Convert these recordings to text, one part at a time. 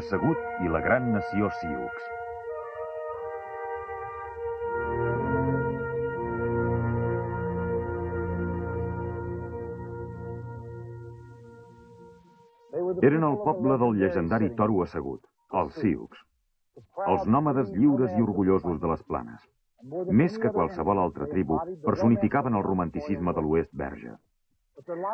toro assegut i la gran nació Sioux. Eren el poble del llegendari toro assegut, els Sioux. Els nòmades lliures i orgullosos de les planes. Més que qualsevol altra tribu, personificaven el romanticisme de l'oest verge.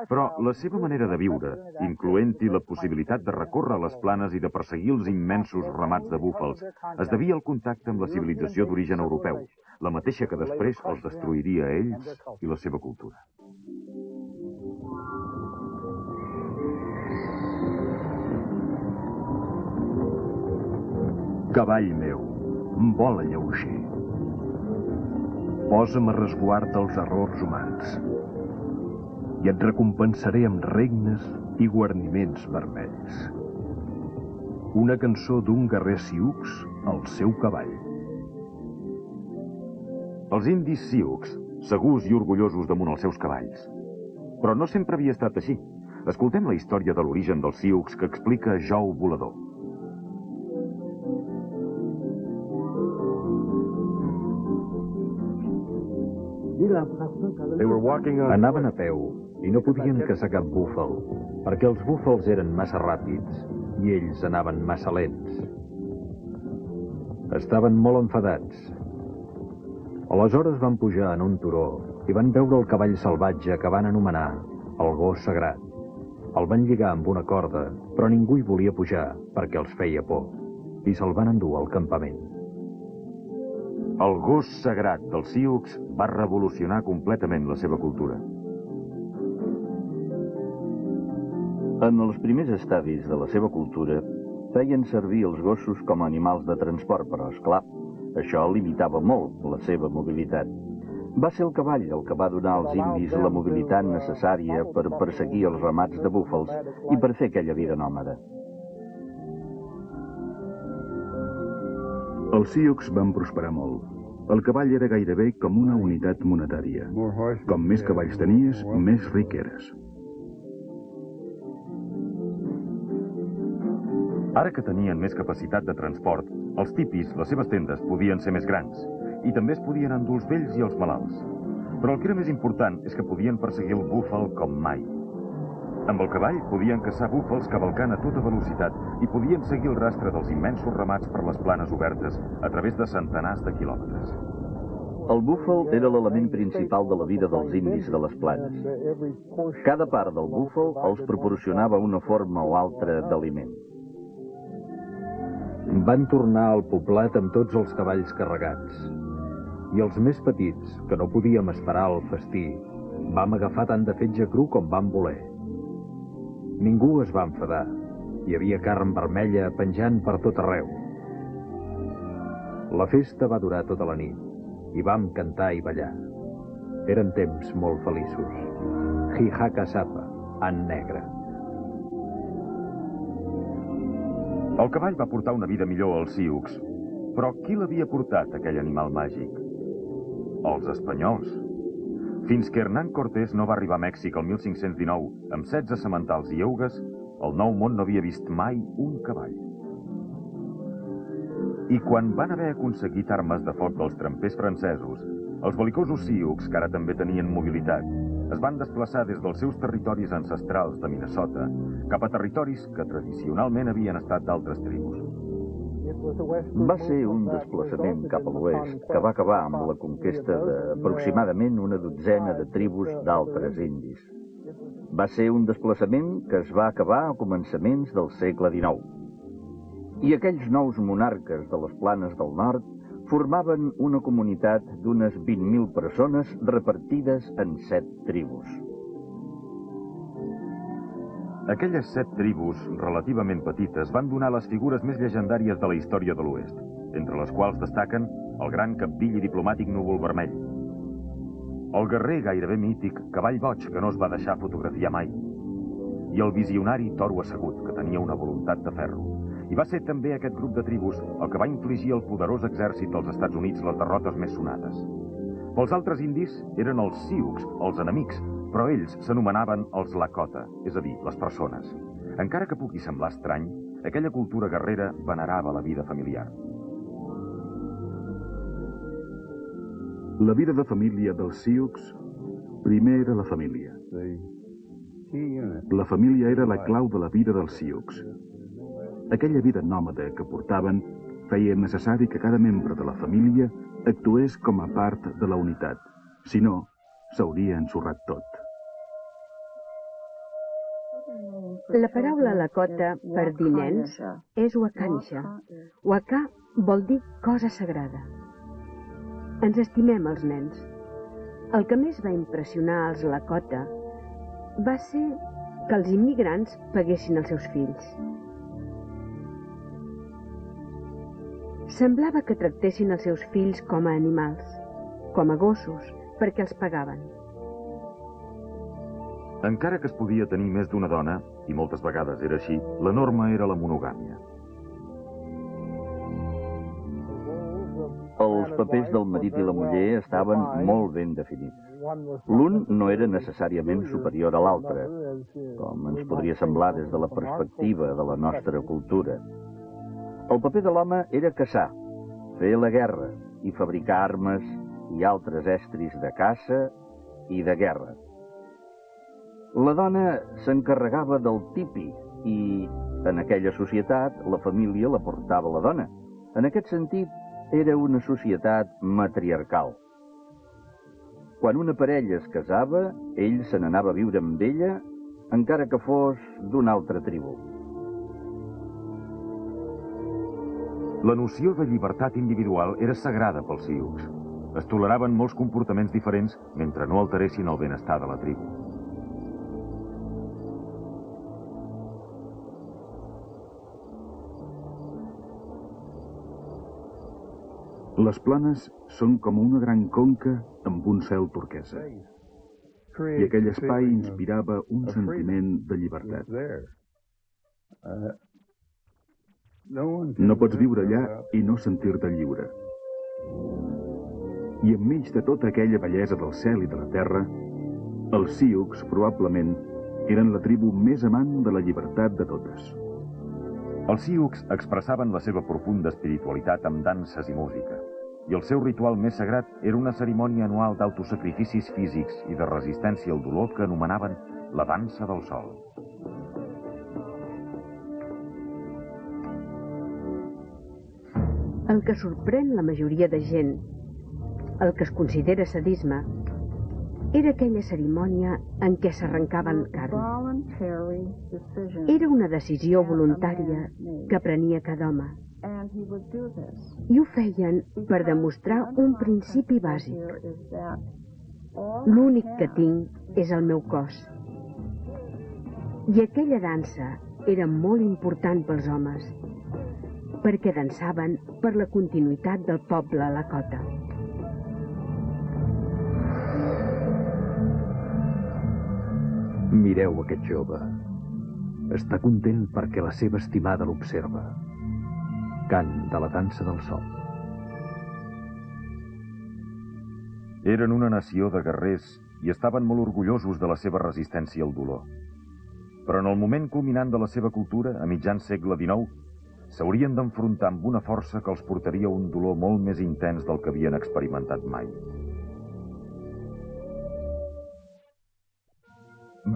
Però la seva manera de viure, incloent-hi la possibilitat de recórrer les planes i de perseguir els immensos ramats de búfals, es devia al contacte amb la civilització d'origen europeu, la mateixa que després els destruiria a ells i la seva cultura. Cavall meu, vola lleuger. Posa'm a resguard dels errors humans. I et recompensaré amb regnes i guarniments vermells. Una cançó d'un guerrer Sioux al seu cavall. Els indis Sioux, segurs i orgullosos damunt els seus cavalls. Però no sempre havia estat així. Escoltem la història de l'origen dels Sioux que explica Jou Volador. Anaven a peu i no podien caçar cap búfal, perquè els búfals eren massa ràpids i ells anaven massa lents. Estaven molt enfadats. Aleshores van pujar en un turó i van veure el cavall salvatge que van anomenar el gos sagrat. El van lligar amb una corda, però ningú hi volia pujar perquè els feia por, i se'l van endur al campament. El gos sagrat dels Sioux va revolucionar completament la seva cultura. En els primers estadis de la seva cultura, feien servir els gossos com a animals de transport, però, és clar, això limitava molt la seva mobilitat. Va ser el cavall el que va donar als indis la mobilitat necessària per perseguir els ramats de búfals i per fer aquella vida nòmada. Els Sioux van prosperar molt. El cavall era gairebé com una unitat monetària. Com més cavalls tenies, més ric eres. Ara que tenien més capacitat de transport, els tipis, les seves tendes, podien ser més grans. I també es podien endur els vells i els malalts. Però el que era més important és que podien perseguir el búfal com mai. Amb el cavall podien caçar búfals cavalcant a tota velocitat i podien seguir el rastre dels immensos ramats per les planes obertes a través de centenars de quilòmetres. El búfal era l'element principal de la vida dels indis de les planes. Cada part del búfal els proporcionava una forma o altra d'aliment. Van tornar al poblat amb tots els cavalls carregats. I els més petits, que no podíem esperar el festí, vam agafar tant de fetge cru com vam voler. Ningú es va enfadar. Hi havia carn vermella penjant per tot arreu. La festa va durar tota la nit i vam cantar i ballar. Eren temps molt feliços. Hihaka Sapa, en negre. El cavall va portar una vida millor als Sioux. Però qui l'havia portat, aquell animal màgic? Els espanyols. Fins que Hernán Cortés no va arribar a Mèxic el 1519 amb 16 sementals i eugues, el nou món no havia vist mai un cavall. I quan van haver aconseguit armes de foc dels trampers francesos, els belicosos Sioux, que ara també tenien mobilitat, es van desplaçar des dels seus territoris ancestrals de Minnesota cap a territoris que tradicionalment havien estat d'altres tribus. Va ser un desplaçament cap a l'oest que va acabar amb la conquesta d'aproximadament una dotzena de tribus d'altres indis. Va ser un desplaçament que es va acabar a començaments del segle XIX. I aquells nous monarques de les planes del nord formaven una comunitat d'unes 20.000 persones repartides en set tribus. Aquelles set tribus, relativament petites, van donar les figures més llegendàries de la història de l'Oest, entre les quals destaquen el gran capdill i diplomàtic núvol vermell, el guerrer gairebé mític Cavall Boig, que no es va deixar fotografiar mai, i el visionari Toro Assegut, que tenia una voluntat de ferro. I va ser també aquest grup de tribus el que va infligir al poderós exèrcit dels Estats Units les derrotes més sonades. Pels altres indis eren els Sioux, els enemics, però ells s'anomenaven els Lakota, és a dir, les persones. Encara que pugui semblar estrany, aquella cultura guerrera venerava la vida familiar. La vida de família dels Sioux primer era la família. La família era la clau de la vida dels Sioux. Aquella vida nòmada que portaven feia necessari que cada membre de la família actués com a part de la unitat. Si no, s'hauria ensorrat tot. La paraula Lakota per dir nens és Wakansha. Waka vol dir cosa sagrada. Ens estimem els nens. El que més va impressionar els Lakota va ser que els immigrants paguessin els seus fills. Semblava que tractessin els seus fills com a animals, com a gossos, perquè els pagaven. Encara que es podia tenir més d'una dona, i moltes vegades era així, la norma era la monogàmia. Els papers del marit i la muller estaven molt ben definits. L'un no era necessàriament superior a l'altre, com ens podria semblar des de la perspectiva de la nostra cultura. El paper de l'home era caçar, fer la guerra i fabricar armes i altres estris de caça i de guerra. La dona s'encarregava del tipi i, en aquella societat, la família la portava la dona. En aquest sentit, era una societat matriarcal. Quan una parella es casava, ell se n'anava a viure amb ella, encara que fos d'una altra tribu. La noció de llibertat individual era sagrada pels Sioux. Es toleraven molts comportaments diferents mentre no alteressin el benestar de la tribu. Les planes són com una gran conca amb un cel turquesa. I aquell espai inspirava un sentiment de llibertat. No pots viure allà i no sentir-te lliure. I enmig de tota aquella bellesa del cel i de la terra, els Sioux probablement eren la tribu més amant de la llibertat de totes. Els Sioux expressaven la seva profunda espiritualitat amb danses i música, i el seu ritual més sagrat era una cerimònia anual d'autosacrificis físics i de resistència al dolor que anomenaven la dansa del sol. El que sorprèn la majoria de gent, el que es considera sadisme, era aquella cerimònia en què s'arrencaven carn. Era una decisió voluntària que prenia cada home. I ho feien per demostrar un principi bàsic. L'únic que tinc és el meu cos. I aquella dansa era molt important pels homes, perquè dansaven per la continuïtat del poble Lakota. Mireu aquest jove. Està content perquè la seva estimada l'observa. Cant de la dansa del sol. Eren una nació de guerrers i estaven molt orgullosos de la seva resistència al dolor. Però en el moment culminant de la seva cultura, a mitjan segle XIX, s'haurien d'enfrontar amb una força que els portaria un dolor molt més intens del que havien experimentat mai.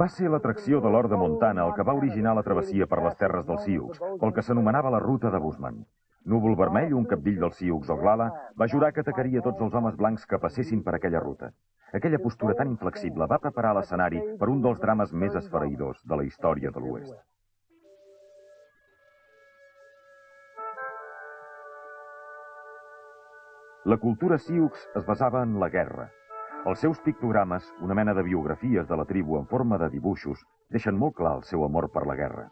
Va ser l'atracció de l'or de Montana el que va originar la travessia per les terres dels Sioux, pel que s'anomenava la ruta de Busman. Núvol Vermell, un capdill dels Sioux Oglala, va jurar que atacaria tots els homes blancs que passessin per aquella ruta. Aquella postura tan inflexible va preparar l'escenari per un dels drames més esfereïdors de la història de l'Oest. La cultura Sioux es basava en la guerra, els seus pictogrames, una mena de biografies de la tribu en forma de dibuixos, deixen molt clar el seu amor per la guerra.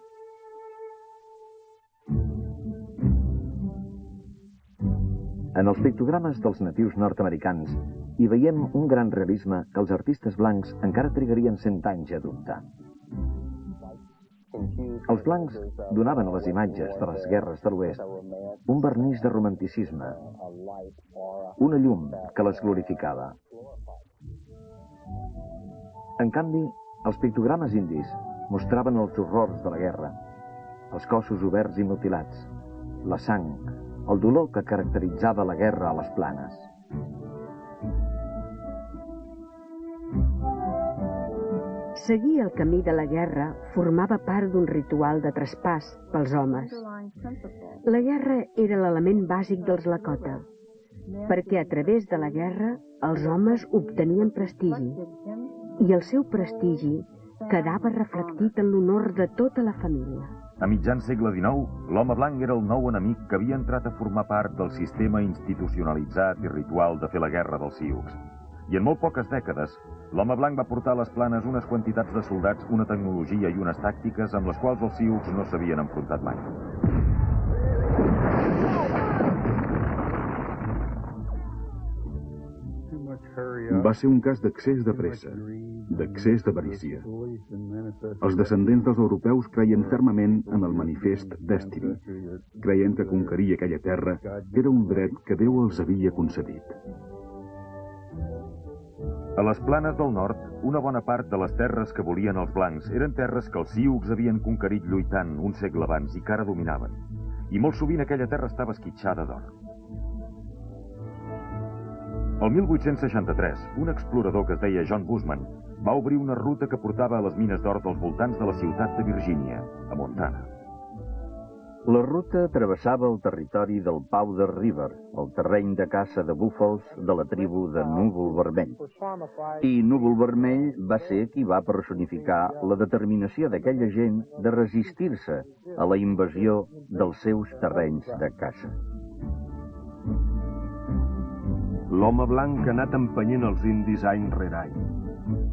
En els pictogrames dels natius nord-americans hi veiem un gran realisme que els artistes blancs encara trigarien cent anys a adoptar. Els blancs donaven a les imatges de les guerres de l'Oest un vernís de romanticisme, una llum que les glorificava. En canvi, els pictogrames indis mostraven els horrors de la guerra, els cossos oberts i mutilats, la sang, el dolor que caracteritzava la guerra a les planes. Seguir el camí de la guerra formava part d'un ritual de traspàs pels homes. La guerra era l'element bàsic dels Lakota, perquè a través de la guerra els homes obtenien prestigi i el seu prestigi quedava reflectit en l'honor de tota la família. A mitjan segle XIX, l'home blanc era el nou enemic que havia entrat a formar part del sistema institucionalitzat i ritual de fer la guerra dels Sioux i en molt poques dècades, l'home blanc va portar a les planes unes quantitats de soldats, una tecnologia i unes tàctiques amb les quals els Sioux no s'havien enfrontat mai. Va ser un cas d'accés de pressa, d'accés d'avarícia. Els descendents dels europeus creien fermament en el manifest Destiny, creient que conquerir aquella terra era un dret que Déu els havia concedit. A les planes del nord, una bona part de les terres que volien els blancs eren terres que els Sioux havien conquerit lluitant un segle abans i que ara dominaven. I molt sovint aquella terra estava esquitxada d'or. El 1863, un explorador que es deia John Busman va obrir una ruta que portava a les mines d'or dels voltants de la ciutat de Virgínia, a Montana. La ruta travessava el territori del Powder River, el terreny de caça de búfals de la tribu de Núvol Vermell. I Núvol Vermell va ser qui va personificar la determinació d'aquella gent de resistir-se a la invasió dels seus terrenys de caça. L'home blanc ha anat empenyent els indis any rere any.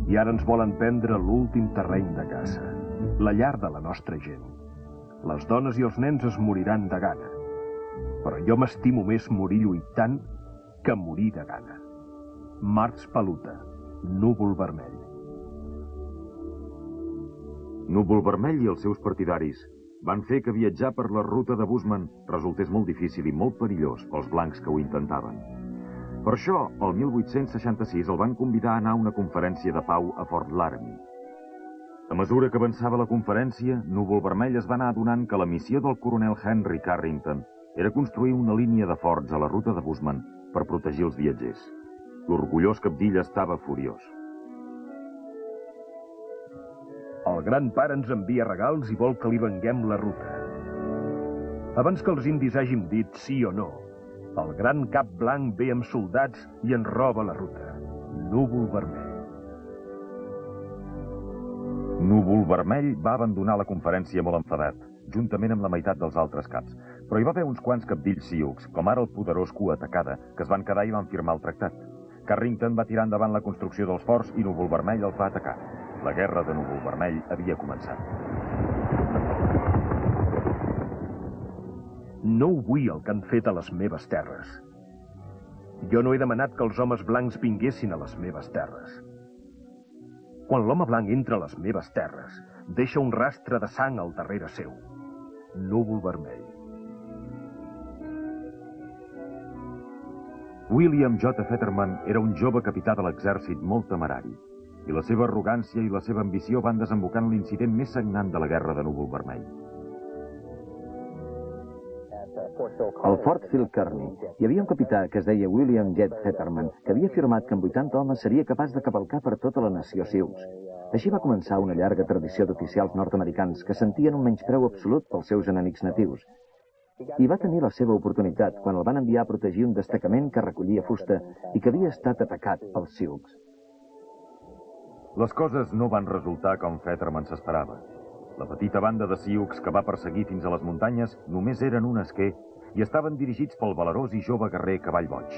I ara ens volen prendre l'últim terreny de caça, la llar de la nostra gent. Les dones i els nens es moriran de gana. Però jo m'estimo més morir lluitant que morir de gana. Marx Paluta, Núvol Vermell. Núvol Vermell i els seus partidaris van fer que viatjar per la ruta de Busman resultés molt difícil i molt perillós pels blancs que ho intentaven. Per això, el 1866 el van convidar a anar a una conferència de pau a Fort Laramie, a mesura que avançava la conferència, Núvol Vermell es va anar adonant que la missió del coronel Henry Carrington era construir una línia de forts a la ruta de Busman per protegir els viatgers. L'orgullós capdill estava furiós. El gran pare ens envia regals i vol que li venguem la ruta. Abans que els indis hàgim dit sí o no, el gran cap blanc ve amb soldats i ens roba la ruta. Núvol vermell. Núvol Vermell va abandonar la conferència molt enfadat, juntament amb la meitat dels altres caps. Però hi va haver uns quants capdills sioux, com ara el poderós Cua Atacada, que es van quedar i van firmar el tractat. Carrington va tirar endavant la construcció dels forts i Núvol Vermell els va atacar. La guerra de Núvol Vermell havia començat. No ho vull el que han fet a les meves terres. Jo no he demanat que els homes blancs vinguessin a les meves terres. Quan l'home blanc entra a les meves terres, deixa un rastre de sang al darrere seu. Núvol vermell. William J. Fetterman era un jove capità de l'exèrcit molt temerari, i la seva arrogància i la seva ambició van desembocar en l'incident més sagnant de la guerra de Núvol Vermell. Al Fort Phil Kearney hi havia un capità que es deia William Jet Hetterman que havia afirmat que amb 80 homes seria capaç de cavalcar per tota la nació Sioux. Així va començar una llarga tradició d'oficials nord-americans que sentien un menyspreu absolut pels seus enemics natius. I va tenir la seva oportunitat quan el van enviar a protegir un destacament que recollia fusta i que havia estat atacat pels Sioux. Les coses no van resultar com Fetterman s'esperava. La petita banda de Sioux que va perseguir fins a les muntanyes només eren un esquer i estaven dirigits pel valerós i jove guerrer Cavall Boig.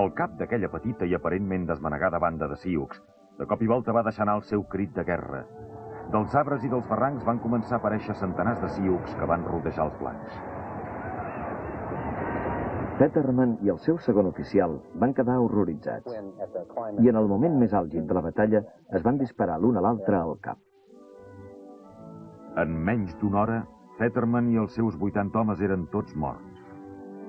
El cap d'aquella petita i aparentment desmanegada banda de Sioux de cop i volta va deixar anar el seu crit de guerra. Dels arbres i dels barrancs van començar a aparèixer centenars de Sioux que van rodejar els blancs. Peterman i el seu segon oficial van quedar horroritzats i en el moment més àlgid de la batalla es van disparar l'un a l'altre al cap. En menys d'una hora, Fetterman i els seus 80 homes eren tots morts.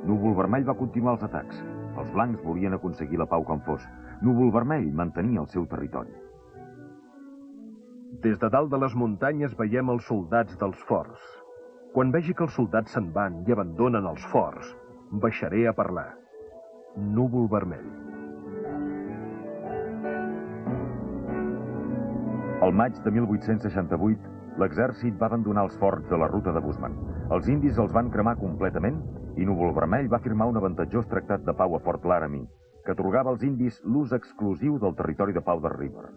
Núvol Vermell va continuar els atacs. Els blancs volien aconseguir la pau com fos. Núvol Vermell mantenia el seu territori. Des de dalt de les muntanyes veiem els soldats dels forts. Quan vegi que els soldats se'n van i abandonen els forts, baixaré a parlar. Núvol vermell. Al maig de 1868, l'exèrcit va abandonar els forts de la ruta de Busman. Els indis els van cremar completament i Núvol Vermell va firmar un avantatjós tractat de pau a Fort Laramie, que atorgava als indis l'ús exclusiu del territori de Powder River.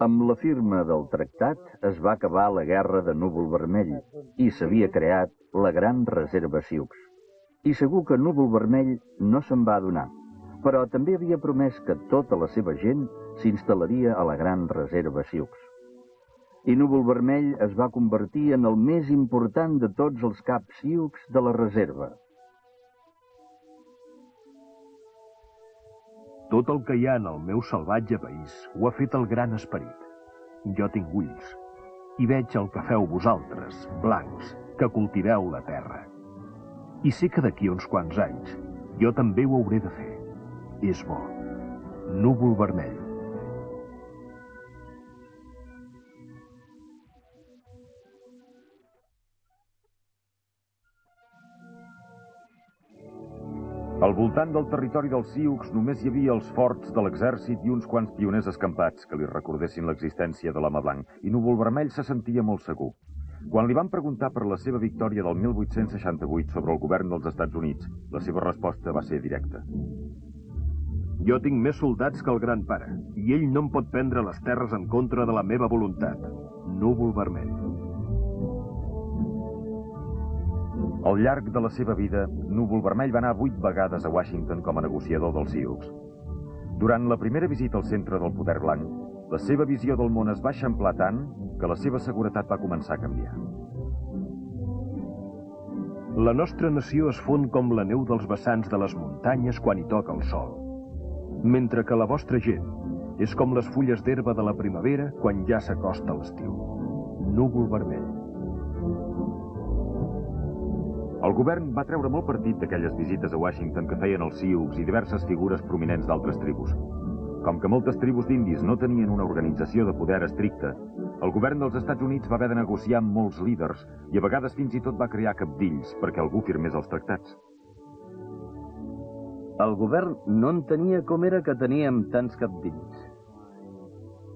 Amb la firma del tractat es va acabar la guerra de Núvol Vermell i s'havia creat la Gran Reserva Sioux. I segur que Núvol Vermell no se'n va adonar, però també havia promès que tota la seva gent s'instal·laria a la Gran Reserva Sioux. I Núvol Vermell es va convertir en el més important de tots els caps Sioux de la reserva. Tot el que hi ha en el meu salvatge país ho ha fet el gran esperit. Jo tinc ulls i veig el que feu vosaltres, blancs, que cultiveu la terra. I sé que d'aquí uns quants anys jo també ho hauré de fer. És bo. Núvol vermell. Al voltant del territori dels Sioux només hi havia els forts de l'exèrcit i uns quants pioners escampats que li recordessin l'existència de l'home blanc, i Núvol Vermell se sentia molt segur. Quan li van preguntar per la seva victòria del 1868 sobre el govern dels Estats Units, la seva resposta va ser directa. Jo tinc més soldats que el gran pare, i ell no em pot prendre les terres en contra de la meva voluntat. Núvol vermell. Al llarg de la seva vida, Núvol Vermell va anar vuit vegades a Washington com a negociador dels Sioux. Durant la primera visita al centre del poder blanc, la seva visió del món es va eixamplar tant que la seva seguretat va començar a canviar. La nostra nació es fon com la neu dels vessants de les muntanyes quan hi toca el sol, mentre que la vostra gent és com les fulles d'herba de la primavera quan ja s'acosta l'estiu. Núvol vermell. El govern va treure molt partit d'aquelles visites a Washington que feien els Sioux i diverses figures prominents d'altres tribus. Com que moltes tribus d'indis no tenien una organització de poder estricta, el govern dels Estats Units va haver de negociar amb molts líders i a vegades fins i tot va crear capdills perquè algú firmés els tractats. El govern no entenia com era que teníem tants capdills.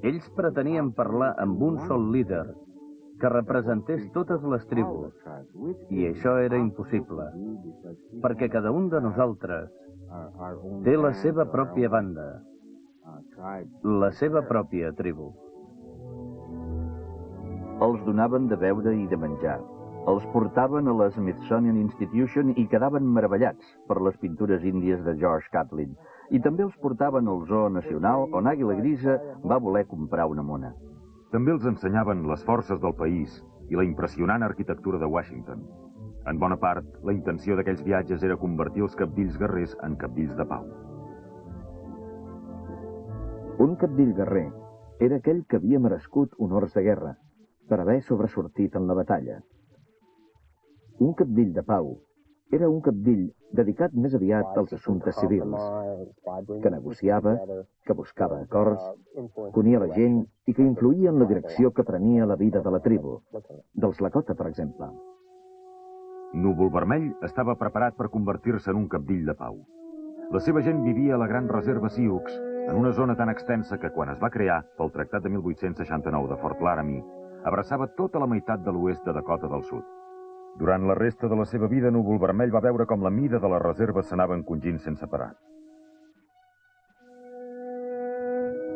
Ells pretenien parlar amb un sol líder que representés totes les tribus, i això era impossible, perquè cada un de nosaltres té la seva pròpia banda, la seva pròpia tribu. Els donaven de beure i de menjar. Els portaven a la Smithsonian Institution i quedaven meravellats per les pintures índies de George Catlin. I també els portaven al Zoo Nacional, on Àguila Grisa va voler comprar una mona. També els ensenyaven les forces del país i la impressionant arquitectura de Washington. En bona part, la intenció d'aquells viatges era convertir els capdills guerrers en capdills de pau. Un capdill guerrer era aquell que havia merescut honors de guerra per haver sobresortit en la batalla. Un capdill de pau era un capdill dedicat més aviat als assumptes civils, que negociava, que buscava acords, unia la gent i que influïa en la direcció que prenia la vida de la tribu, dels Lakota, per exemple. Núvol Vermell estava preparat per convertir-se en un capdill de pau. La seva gent vivia a la gran reserva Sioux, en una zona tan extensa que quan es va crear pel Tractat de 1869 de Fort Laramie, abraçava tota la meitat de l'oest de Dakota del Sud. Durant la resta de la seva vida, Núvol Vermell va veure com la mida de la reserva s'anava encongint sense parar.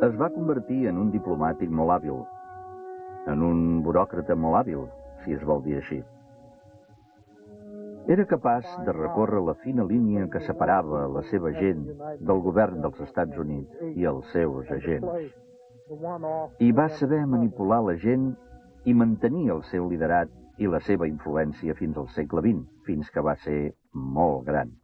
Es va convertir en un diplomàtic molt hàbil, en un buròcrata molt hàbil, si es vol dir així. Era capaç de recórrer la fina línia que separava la seva gent del govern dels Estats Units i els seus agents. I va saber manipular la gent i mantenir el seu liderat i la seva influència fins al segle XX, fins que va ser molt gran.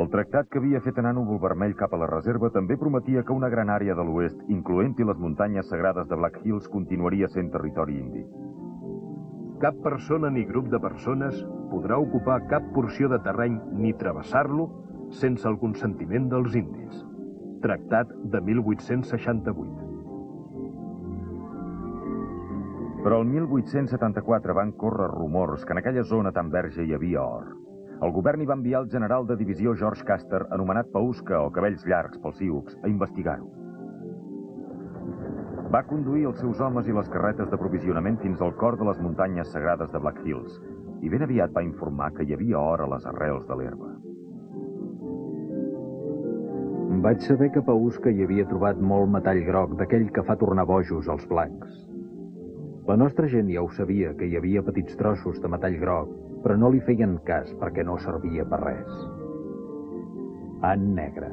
El tractat que havia fet anar Núvol Vermell cap a la reserva també prometia que una gran àrea de l'oest, incloent-hi les muntanyes sagrades de Black Hills, continuaria sent territori indi. Cap persona ni grup de persones podrà ocupar cap porció de terreny ni travessar-lo sense el consentiment dels indis. Tractat de 1868. Però el 1874 van córrer rumors que en aquella zona tan verge hi havia or. El govern hi va enviar el general de divisió George Custer, anomenat Pausca o cabells llargs pels Sioux, a investigar-ho. Va conduir els seus homes i les carretes d'aprovisionament fins al cor de les muntanyes sagrades de Black Hills i ben aviat va informar que hi havia or a les arrels de l'herba. Vaig saber que Pausca hi havia trobat molt metall groc d'aquell que fa tornar bojos als blancs. La nostra gent ja ho sabia, que hi havia petits trossos de metall groc, però no li feien cas perquè no servia per res. En negre.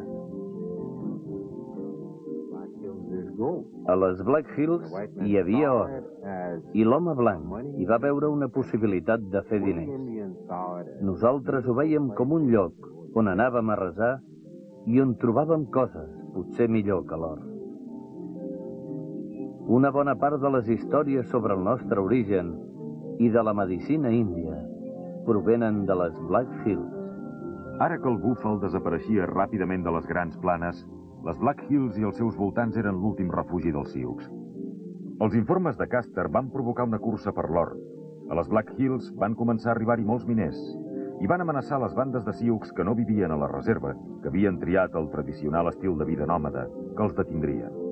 A les Black Hills hi havia or, i l'home blanc hi va veure una possibilitat de fer diners. Nosaltres ho veiem com un lloc on anàvem a resar i on trobàvem coses, potser millor que l'or. Una bona part de les històries sobre el nostre origen i de la medicina índia provenen de les Black Hills. Ara que el búfal desapareixia ràpidament de les grans planes, les Black Hills i els seus voltants eren l'últim refugi dels Sioux. Els informes de Caster van provocar una cursa per l'or. A les Black Hills van començar a arribar-hi molts miners i van amenaçar les bandes de Sioux que no vivien a la reserva, que havien triat el tradicional estil de vida nòmada, que els detindrien.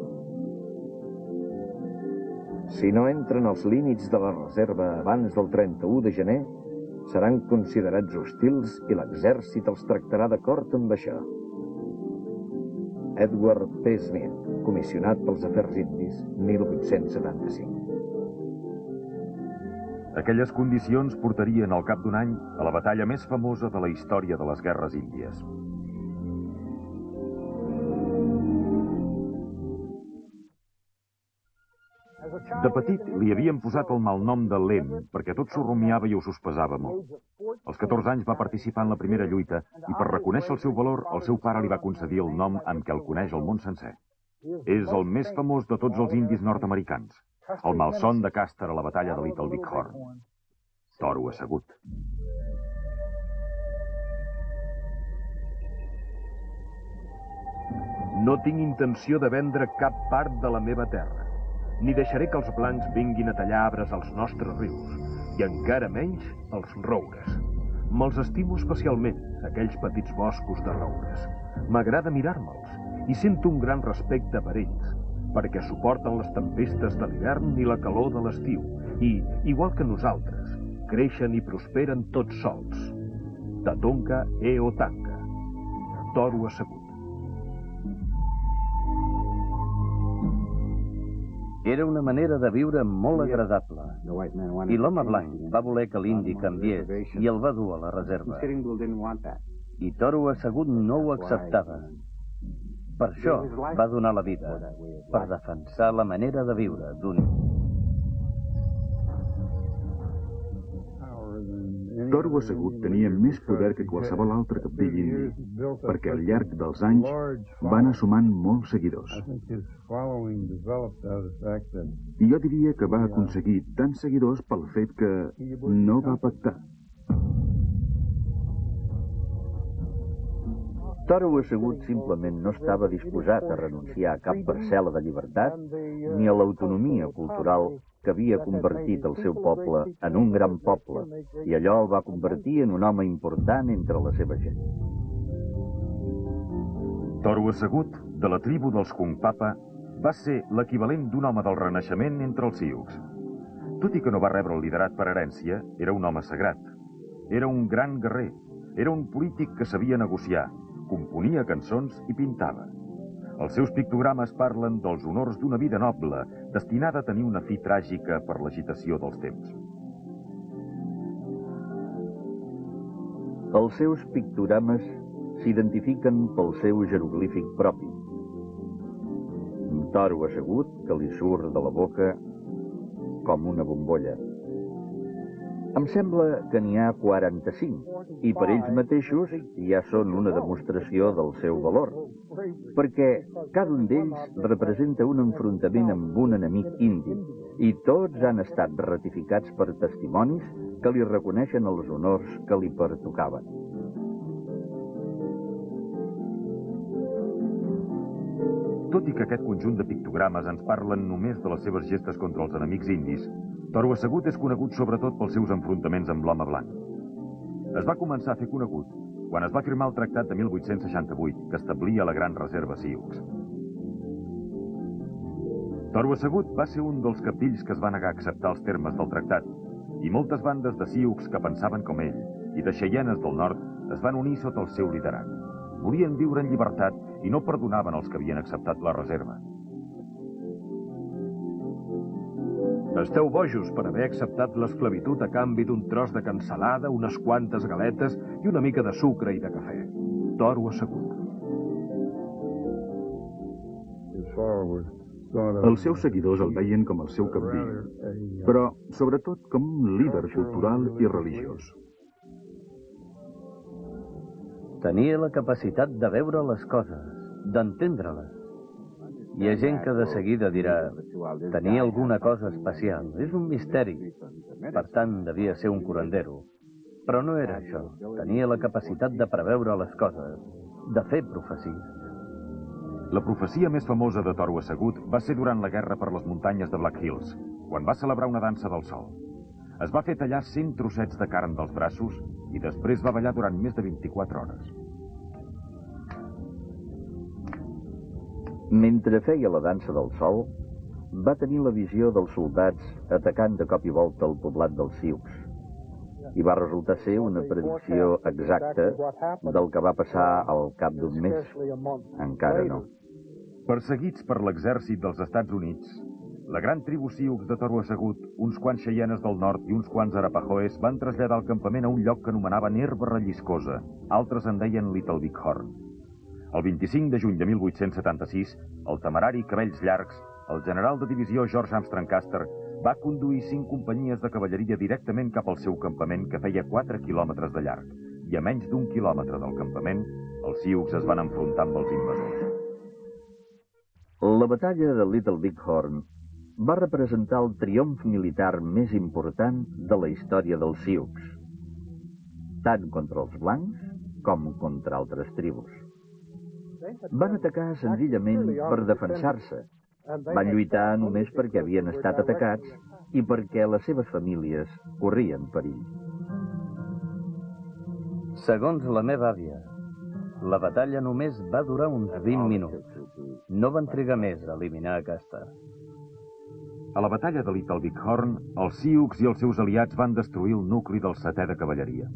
Si no entren als límits de la reserva abans del 31 de gener, seran considerats hostils i l'exèrcit els tractarà d'acord amb això. Edward P. Smith, comissionat pels Afers Indis, 1875. Aquelles condicions portarien al cap d'un any a la batalla més famosa de la història de les guerres índies. De petit li havien posat el malnom de Lem perquè tot s'ho rumiava i ho sospesava molt. Als 14 anys va participar en la primera lluita i per reconèixer el seu valor el seu pare li va concedir el nom amb què el coneix el món sencer. És el més famós de tots els indis nord-americans. El malson de Caster a la batalla de Little Big Horn. Toro assegut. No tinc intenció de vendre cap part de la meva terra ni deixaré que els blancs vinguin a tallar arbres als nostres rius, i encara menys els roures. Me'ls estimo especialment, aquells petits boscos de roures. M'agrada mirar-me'ls i sento un gran respecte per ells, perquè suporten les tempestes de l'hivern i la calor de l'estiu i, igual que nosaltres, creixen i prosperen tots sols. Tatonka e Otanga. Toro assegut. Era una manera de viure molt agradable. I l'home blanc va voler que l'indi canviés i el va dur a la reserva. I Toro assegut no ho acceptava. Per això va donar la vida, per defensar la manera de viure d'un Toro assegut tenia més poder que qualsevol altre capdill indi, perquè al llarg dels anys va anar sumant molts seguidors. I jo diria que va aconseguir tants seguidors pel fet que no va pactar. Toro assegut simplement no estava disposat a renunciar a cap parcel·la de llibertat ni a l'autonomia cultural que havia convertit el seu poble en un gran poble i allò el va convertir en un home important entre la seva gent. Toro assegut, de la tribu dels Kungpapa, va ser l'equivalent d'un home del renaixement entre els Sioux. Tot i que no va rebre el liderat per herència, era un home sagrat. Era un gran guerrer. Era un polític que sabia negociar, componia cançons i pintava. Els seus pictogrames parlen dels honors d'una vida noble, destinada a tenir una fi tràgica per l'agitació dels temps. Els seus pictogrames s'identifiquen pel seu jeroglífic propi. Un toro assegut que li surt de la boca com una bombolla. Em sembla que n'hi ha 45 i per ells mateixos ja són una demostració del seu valor, perquè cada un d'ells representa un enfrontament amb un enemic indi i tots han estat ratificats per testimonis que li reconeixen els honors que li pertocaven. Tot i que aquest conjunt de pictogrames ens parlen només de les seves gestes contra els enemics indis, Toro Assegut és conegut sobretot pels seus enfrontaments amb l'home blanc. Es va començar a fer conegut quan es va firmar el Tractat de 1868 que establia la Gran Reserva Sioux. Toro Assegut va ser un dels capdills que es va negar a acceptar els termes del tractat i moltes bandes de Sioux que pensaven com ell i de xeienes del nord es van unir sota el seu liderat. Volien viure en llibertat i no perdonaven els que havien acceptat la reserva. Esteu bojos per haver acceptat l'esclavitud a canvi d'un tros de cansalada, unes quantes galetes i una mica de sucre i de cafè. Toro assegut. Els seus seguidors el veien com el seu capdill, però sobretot com un líder cultural i religiós. Tenia la capacitat de veure les coses, d'entendre-les. Hi ha gent que de seguida dirà tenia alguna cosa especial, és un misteri. Per tant, devia ser un curandero. Però no era això. Tenia la capacitat de preveure les coses, de fer profecies. La profecia més famosa de Toro Assegut va ser durant la guerra per les muntanyes de Black Hills, quan va celebrar una dansa del sol. Es va fer tallar 100 trossets de carn dels braços i després va ballar durant més de 24 hores. Mentre feia la dansa del sol, va tenir la visió dels soldats atacant de cop i volta el poblat dels Sioux. I va resultar ser una predicció exacta del que va passar al cap d'un mes. Encara no. Perseguits per l'exèrcit dels Estats Units, la gran tribu Sioux de Toro Assegut, uns quants xeienes del nord i uns quants arapahoes van traslladar el campament a un lloc que anomenaven Herba Relliscosa. Altres en deien Little Big Horn. El 25 de juny de 1876, el temerari Cabells Llargs, el general de divisió George Armstrong Custer, va conduir cinc companyies de cavalleria directament cap al seu campament que feia 4 quilòmetres de llarg. I a menys d'un quilòmetre del campament, els Sioux es van enfrontar amb els invasors. La batalla de Little Big Horn va representar el triomf militar més important de la història dels Sioux, tant contra els blancs com contra altres tribus. Van atacar senzillament per defensar-se. Van lluitar només perquè havien estat atacats i perquè les seves famílies corrien perill. Segons la meva àvia, la batalla només va durar uns 20 minuts. No van trigar més a eliminar aquesta. A la batalla de Little Big Horn, els Sioux i els seus aliats van destruir el nucli del setè de cavalleria.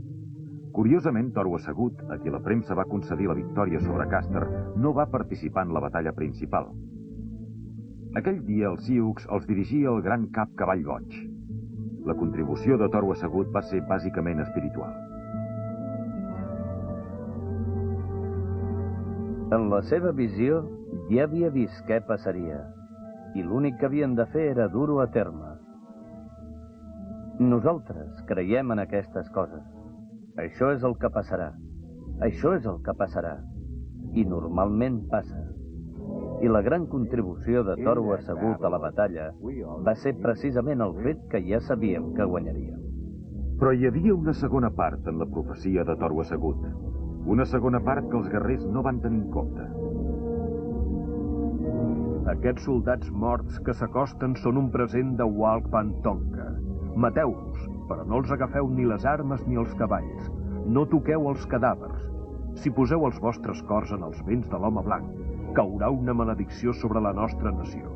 Curiosament, Toro Assegut, a qui la premsa va concedir la victòria sobre Caster, no va participar en la batalla principal. Aquell dia, els Sioux els dirigia el gran cap Cavall Goig. La contribució de Toro Assegut va ser bàsicament espiritual. En la seva visió, ja havia vist què passaria, i l'únic que havien de fer era dur-ho a terme. Nosaltres creiem en aquestes coses. Això és el que passarà. Això és el que passarà. I normalment passa. I la gran contribució de Toro assegut a la batalla va ser precisament el fet que ja sabíem que guanyaríem. Però hi havia una segona part en la profecia de Toro assegut. Una segona part que els guerrers no van tenir en compte. Aquests soldats morts que s'acosten són un present de Walk Tonka. Mateu-los, però no els agafeu ni les armes ni els cavalls. No toqueu els cadàvers. Si poseu els vostres cors en els vents de l'home blanc, caurà una maledicció sobre la nostra nació.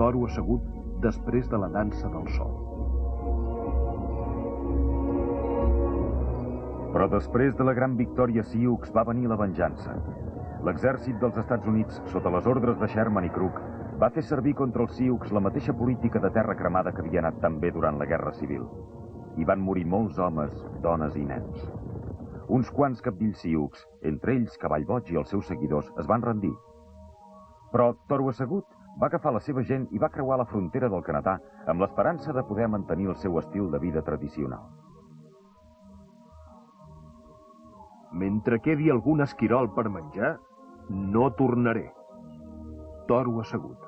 Toro assegut després de la dansa del sol. Però després de la gran victòria Sioux va venir la venjança. L'exèrcit dels Estats Units, sota les ordres de Sherman i Crook, va fer servir contra els Sioux la mateixa política de terra cremada que havia anat tan bé durant la Guerra Civil hi van morir molts homes, dones i nens. Uns quants capdills siucs, entre ells Cavall Boig i els seus seguidors, es van rendir. Però Toro Assegut va agafar la seva gent i va creuar la frontera del Canadà amb l'esperança de poder mantenir el seu estil de vida tradicional. Mentre quedi algun esquirol per menjar, no tornaré. Toro assegut.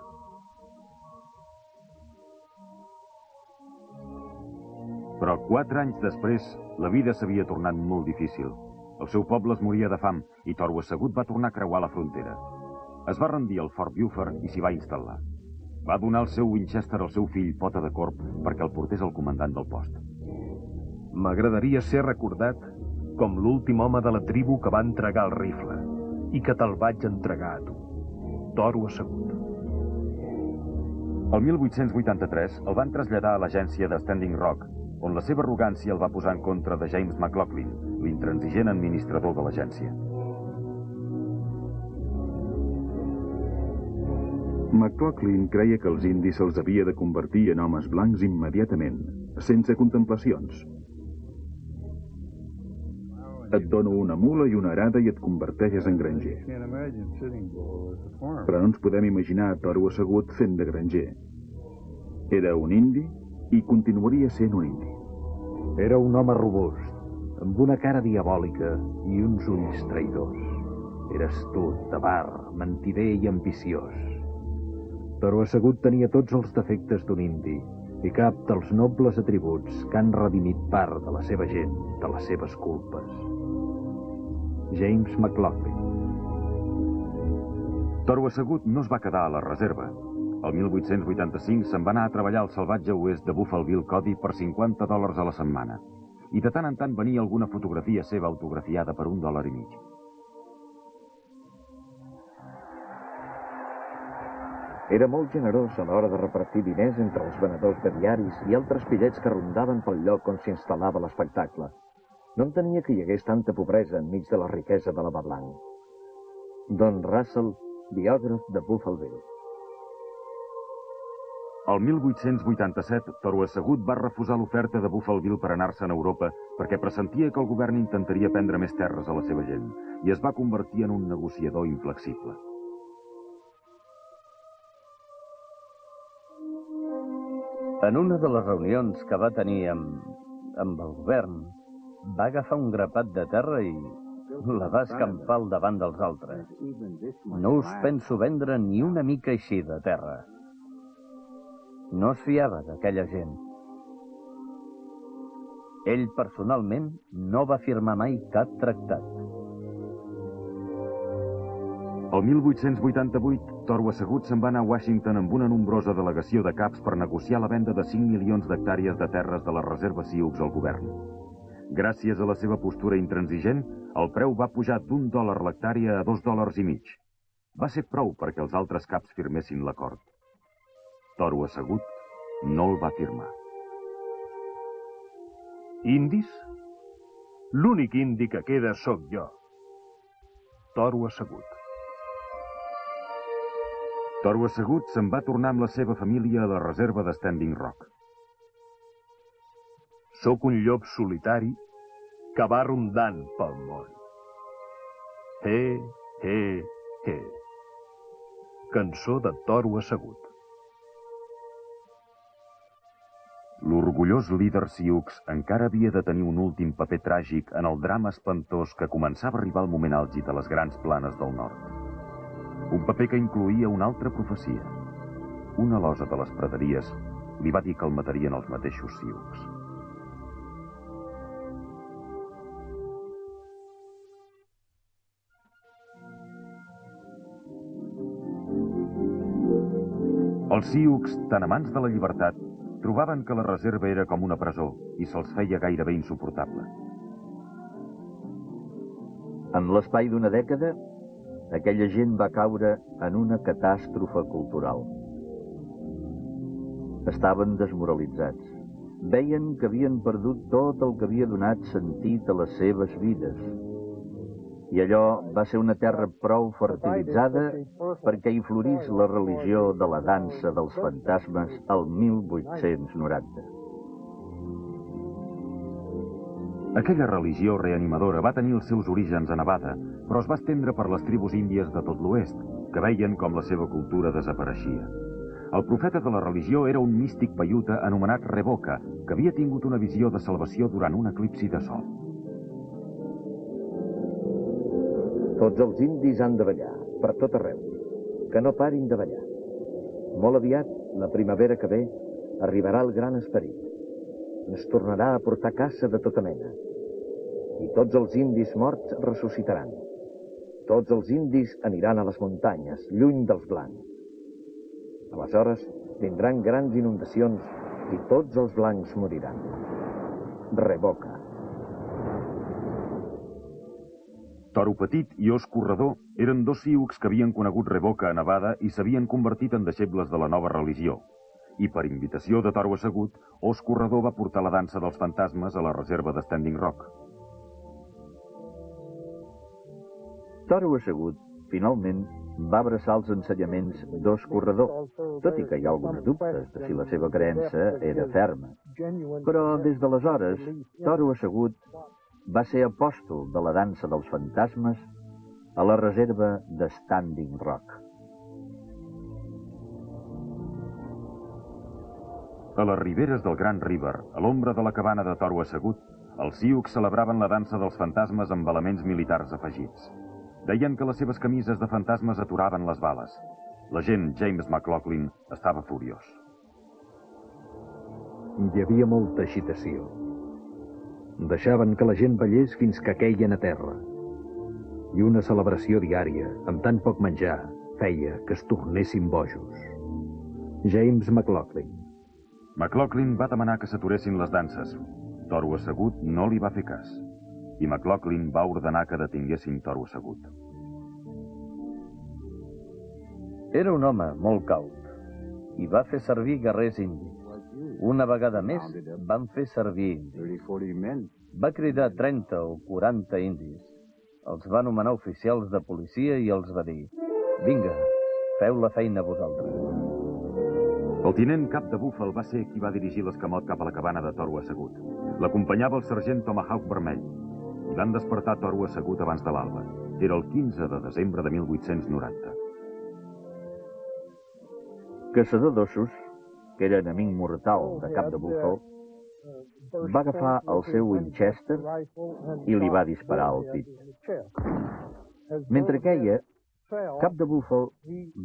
Però quatre anys després, la vida s'havia tornat molt difícil. El seu poble es moria de fam i Toro assegut va tornar a creuar la frontera. Es va rendir al Fort Buford i s'hi va instal·lar. Va donar el seu Winchester al seu fill Pota de Corp perquè el portés al comandant del post. M'agradaria ser recordat com l'últim home de la tribu que va entregar el rifle i que te'l vaig entregar a tu. Toro assegut. El 1883 el van traslladar a l'agència de Standing Rock, on la seva arrogància el va posar en contra de James McLaughlin, l'intransigent administrador de l'agència. McLaughlin creia que els indis se'ls havia de convertir en homes blancs immediatament, sense contemplacions. Et dono una mula i una arada i et converteixes en granger. Però no ens podem imaginar a Toro assegut fent de granger. Era un indi i continuaria sent un indi. Era un home robust, amb una cara diabòlica i uns ulls traïdors. Era astut, avar, mentider i ambiciós. Però assegut tenia tots els defectes d'un indi i cap dels nobles atributs que han redimit part de la seva gent, de les seves culpes. James McLaughlin Toro assegut no es va quedar a la reserva. El 1885 se'n va anar a treballar al salvatge oest de Buffalo Cody per 50 dòlars a la setmana. I de tant en tant venia alguna fotografia seva autografiada per un dòlar i mig. Era molt generós a l'hora de repartir diners entre els venedors de diaris i altres pillets que rondaven pel lloc on s'instal·lava l'espectacle. No entenia que hi hagués tanta pobresa enmig de la riquesa de la Badlang. Don Russell, biògraf de Buffalo Bill. El 1887, Toro Assegut va refusar l'oferta de Buffalo Bill per anar-se'n a Europa perquè pressentia que el govern intentaria prendre més terres a la seva gent i es va convertir en un negociador inflexible. En una de les reunions que va tenir amb, amb el govern, va agafar un grapat de terra i la va escampar al davant dels altres. No us penso vendre ni una mica així de terra. No es fiava d'aquella gent. Ell personalment no va firmar mai cap tractat. El 1888, Toro assegut se'n va anar a Washington amb una nombrosa delegació de caps per negociar la venda de 5 milions d'hectàrees de terres de la reserva Sioux al govern. Gràcies a la seva postura intransigent, el preu va pujar d'un dòlar l'hectàrea a dos dòlars i mig. Va ser prou perquè els altres caps firmessin l'acord. Toro assegut no el va firmar. Indis? L'únic indi que queda sóc jo. Toro assegut. Toro assegut se'n va tornar amb la seva família a la reserva de Standing Rock. Sóc un llop solitari que va rondant pel món. He, he, he. Cançó de toro assegut. L'orgullós líder Sioux encara havia de tenir un últim paper tràgic en el drama espantós que començava a arribar al moment àlgid de les grans planes del nord. Un paper que incluïa una altra profecia. Una losa de les praderies li va dir que el matarien els mateixos Sioux. Els Sioux, tan amants de la llibertat, trobaven que la reserva era com una presó i se'ls feia gairebé insuportable. En l'espai d'una dècada, aquella gent va caure en una catàstrofe cultural. Estaven desmoralitzats. Veien que havien perdut tot el que havia donat sentit a les seves vides. I allò va ser una terra prou fertilitzada perquè hi florís la religió de la dansa dels fantasmes al 1890. Aquella religió reanimadora va tenir els seus orígens a Nevada, però es va estendre per les tribus índies de tot l'oest, que veien com la seva cultura desapareixia. El profeta de la religió era un místic paiuta anomenat Reboca, que havia tingut una visió de salvació durant un eclipsi de sol. Tots els indis han de ballar, per tot arreu. Que no parin de ballar. Molt aviat, la primavera que ve, arribarà el gran esperit. Ens tornarà a portar caça de tota mena. I tots els indis morts ressuscitaran. Tots els indis aniran a les muntanyes, lluny dels blancs. Aleshores, vindran grans inundacions i tots els blancs moriran. Revoca. Toro Petit i Os Corredor eren dos sioux que havien conegut Revoca a Nevada i s'havien convertit en deixebles de la nova religió. I per invitació de Toro Assegut, Os Corredor va portar la dansa dels fantasmes a la reserva de Standing Rock. Toro Assegut, finalment, va abraçar els ensenyaments d'Os Corredor, tot i que hi ha alguns dubtes de si la seva creença era ferma. Però des d'aleshores, Toro Assegut va ser apòstol de la dansa dels fantasmes a la reserva de Standing Rock. A les riberes del Grand River, a l'ombra de la cabana de toro assegut, els Sioux celebraven la dansa dels fantasmes amb elements militars afegits. Deien que les seves camises de fantasmes aturaven les bales. L'agent James McLaughlin estava furiós. Hi havia molta agitació. Deixaven que la gent ballés fins que queien a terra. I una celebració diària, amb tan poc menjar, feia que es tornessin bojos. James McLaughlin. McLaughlin va demanar que s'aturessin les danses. Toro assegut no li va fer cas. I McLaughlin va ordenar que detinguessin Toro assegut. Era un home molt caut i va fer servir guerrers indis. Una vegada més van fer servir indis. Va cridar 30 o 40 indis. Els va nomenar oficials de policia i els va dir «Vinga, feu la feina vosaltres». El tinent cap de Búfal va ser qui va dirigir l'escamot cap a la cabana de Toro assegut. L'acompanyava el sergent Tomahawk Vermell. I van despertar Toro assegut abans de l'alba. Era el 15 de desembre de 1890. Caçador d'ossos, que era enemic mortal de cap de búfal, va agafar el seu Winchester i li va disparar al pit. Mentre queia, cap de búfal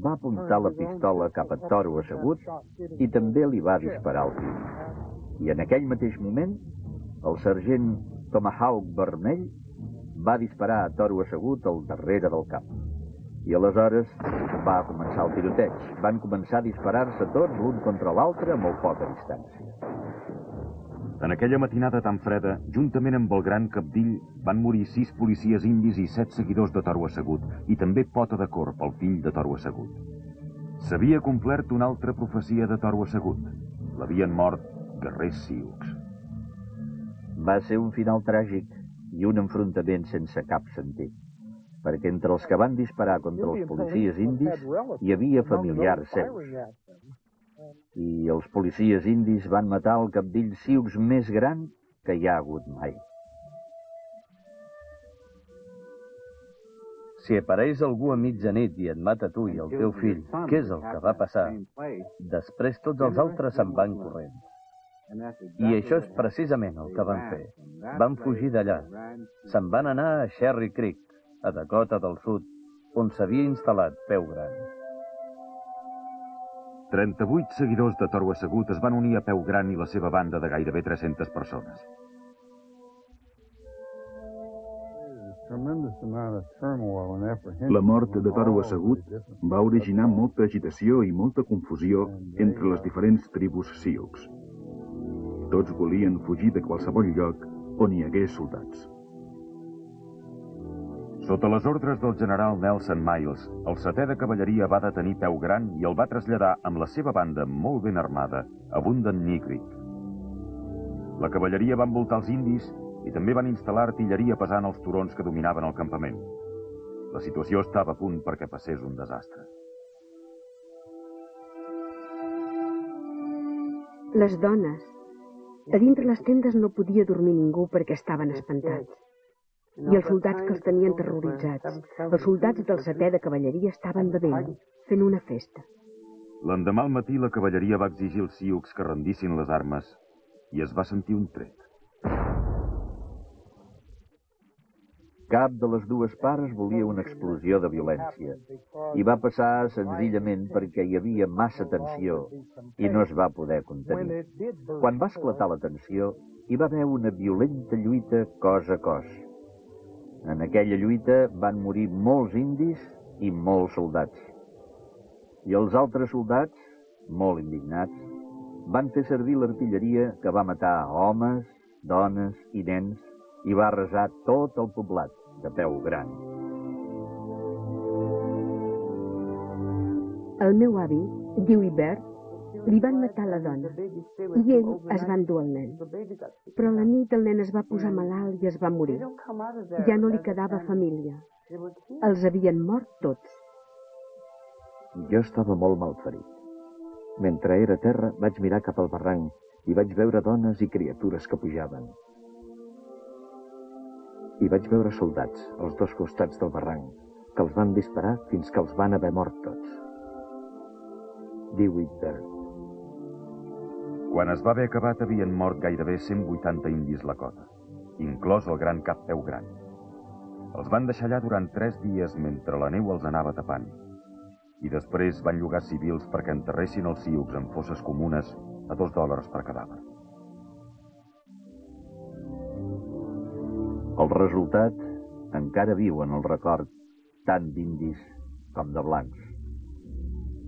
va apuntar la pistola cap a Toro assegut i també li va disparar al pit. I en aquell mateix moment, el sergent Tomahawk Vermell va disparar a Toro assegut al darrere del cap. I aleshores va començar el tiroteig. Van començar a disparar-se tots l'un contra l'altre a molt poca distància. En aquella matinada tan freda, juntament amb el gran capdill, van morir sis policies indis i set seguidors de Toro Assegut, i també Pota de Corp, el fill de Toro Assegut. S'havia complert una altra profecia de Toro Assegut. L'havien mort guerrers sioux. Va ser un final tràgic i un enfrontament sense cap sentit perquè entre els que van disparar contra els policies indis hi havia familiars seus. I els policies indis van matar el capdill sioux més gran que hi ha hagut mai. Si apareix algú a mitjanit i et mata tu i el teu fill, què és el que va passar? Després tots els altres se'n van corrent. I això és precisament el que van fer. Van fugir d'allà. Se'n van anar a Sherry Creek, a Dakota del Sud, on s'havia instal·lat Peu Gran. 38 seguidors de Toro Assegut es van unir a Peu Gran i la seva banda de gairebé 300 persones. La mort de Toro Assegut va originar molta agitació i molta confusió entre les diferents tribus sioux. Tots volien fugir de qualsevol lloc on hi hagués soldats. Sota les ordres del general Nelson Miles, el setè de cavalleria va detenir Peu Gran i el va traslladar amb la seva banda molt ben armada a Bundan Creek. La cavalleria va envoltar els indis i també van instal·lar artilleria pesant els turons que dominaven el campament. La situació estava a punt perquè passés un desastre. Les dones. A dintre les tendes no podia dormir ningú perquè estaven espantats. I els soldats que els tenien terroritzats. Els soldats del setè de cavalleria estaven bevent, fent una festa. L'endemà al matí la cavalleria va exigir als sioux que rendissin les armes i es va sentir un tret. Cap de les dues parts volia una explosió de violència i va passar senzillament perquè hi havia massa tensió i no es va poder contenir. Quan va esclatar la tensió, hi va haver una violenta lluita cos a cos. En aquella lluita van morir molts indis i molts soldats. I els altres soldats, molt indignats, van fer servir l'artilleria que va matar homes, dones i nens i va arrasar tot el poblat de peu gran. El meu avi, diu Hibert, li van matar la dona i ell es va endur el nen. Però la nit el nen es va posar malalt i es va morir. Ja no li quedava família. Els havien mort tots. Jo estava molt malferit. Mentre era a terra, vaig mirar cap al barranc i vaig veure dones i criatures que pujaven. I vaig veure soldats als dos costats del barranc, que els van disparar fins que els van haver mort tots. Diu Whitbird. Quan es va haver acabat havien mort gairebé 180 indis la cota, inclòs el gran cap peu gran. Els van deixar allà durant tres dies mentre la neu els anava tapant, i després van llogar civils perquè enterressin els ciucs en fosses comunes a dos dòlars per cadàver. El resultat encara viu en el record tant d'indis com de blancs.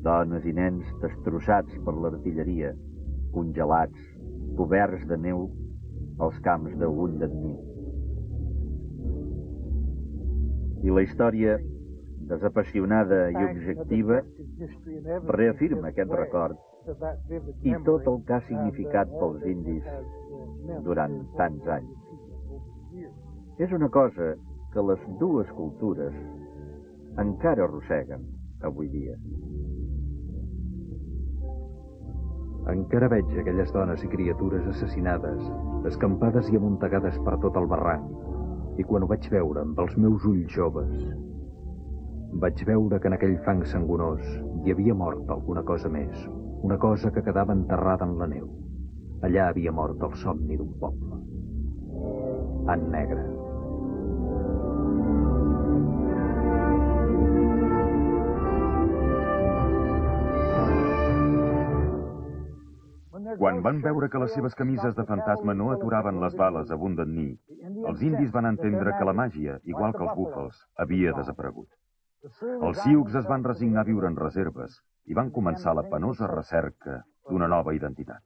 Dones i nens destrossats per l'artilleria, congelats, coberts de neu als camps de Wounded I la història, desapassionada i objectiva, reafirma aquest record i tot el que ha significat pels indis durant tants anys. És una cosa que les dues cultures encara arrosseguen avui dia. Encara veig aquelles dones i criatures assassinades, escampades i amuntegades per tot el barranc. I quan ho vaig veure amb els meus ulls joves, vaig veure que en aquell fang sangonós hi havia mort alguna cosa més, una cosa que quedava enterrada en la neu. Allà havia mort el somni d'un poble. En negre. Quan van veure que les seves camises de fantasma no aturaven les bales a Wounded Knee, els indis van entendre que la màgia, igual que els búfals, havia desaparegut. Els Sioux es van resignar a viure en reserves i van començar la penosa recerca d'una nova identitat.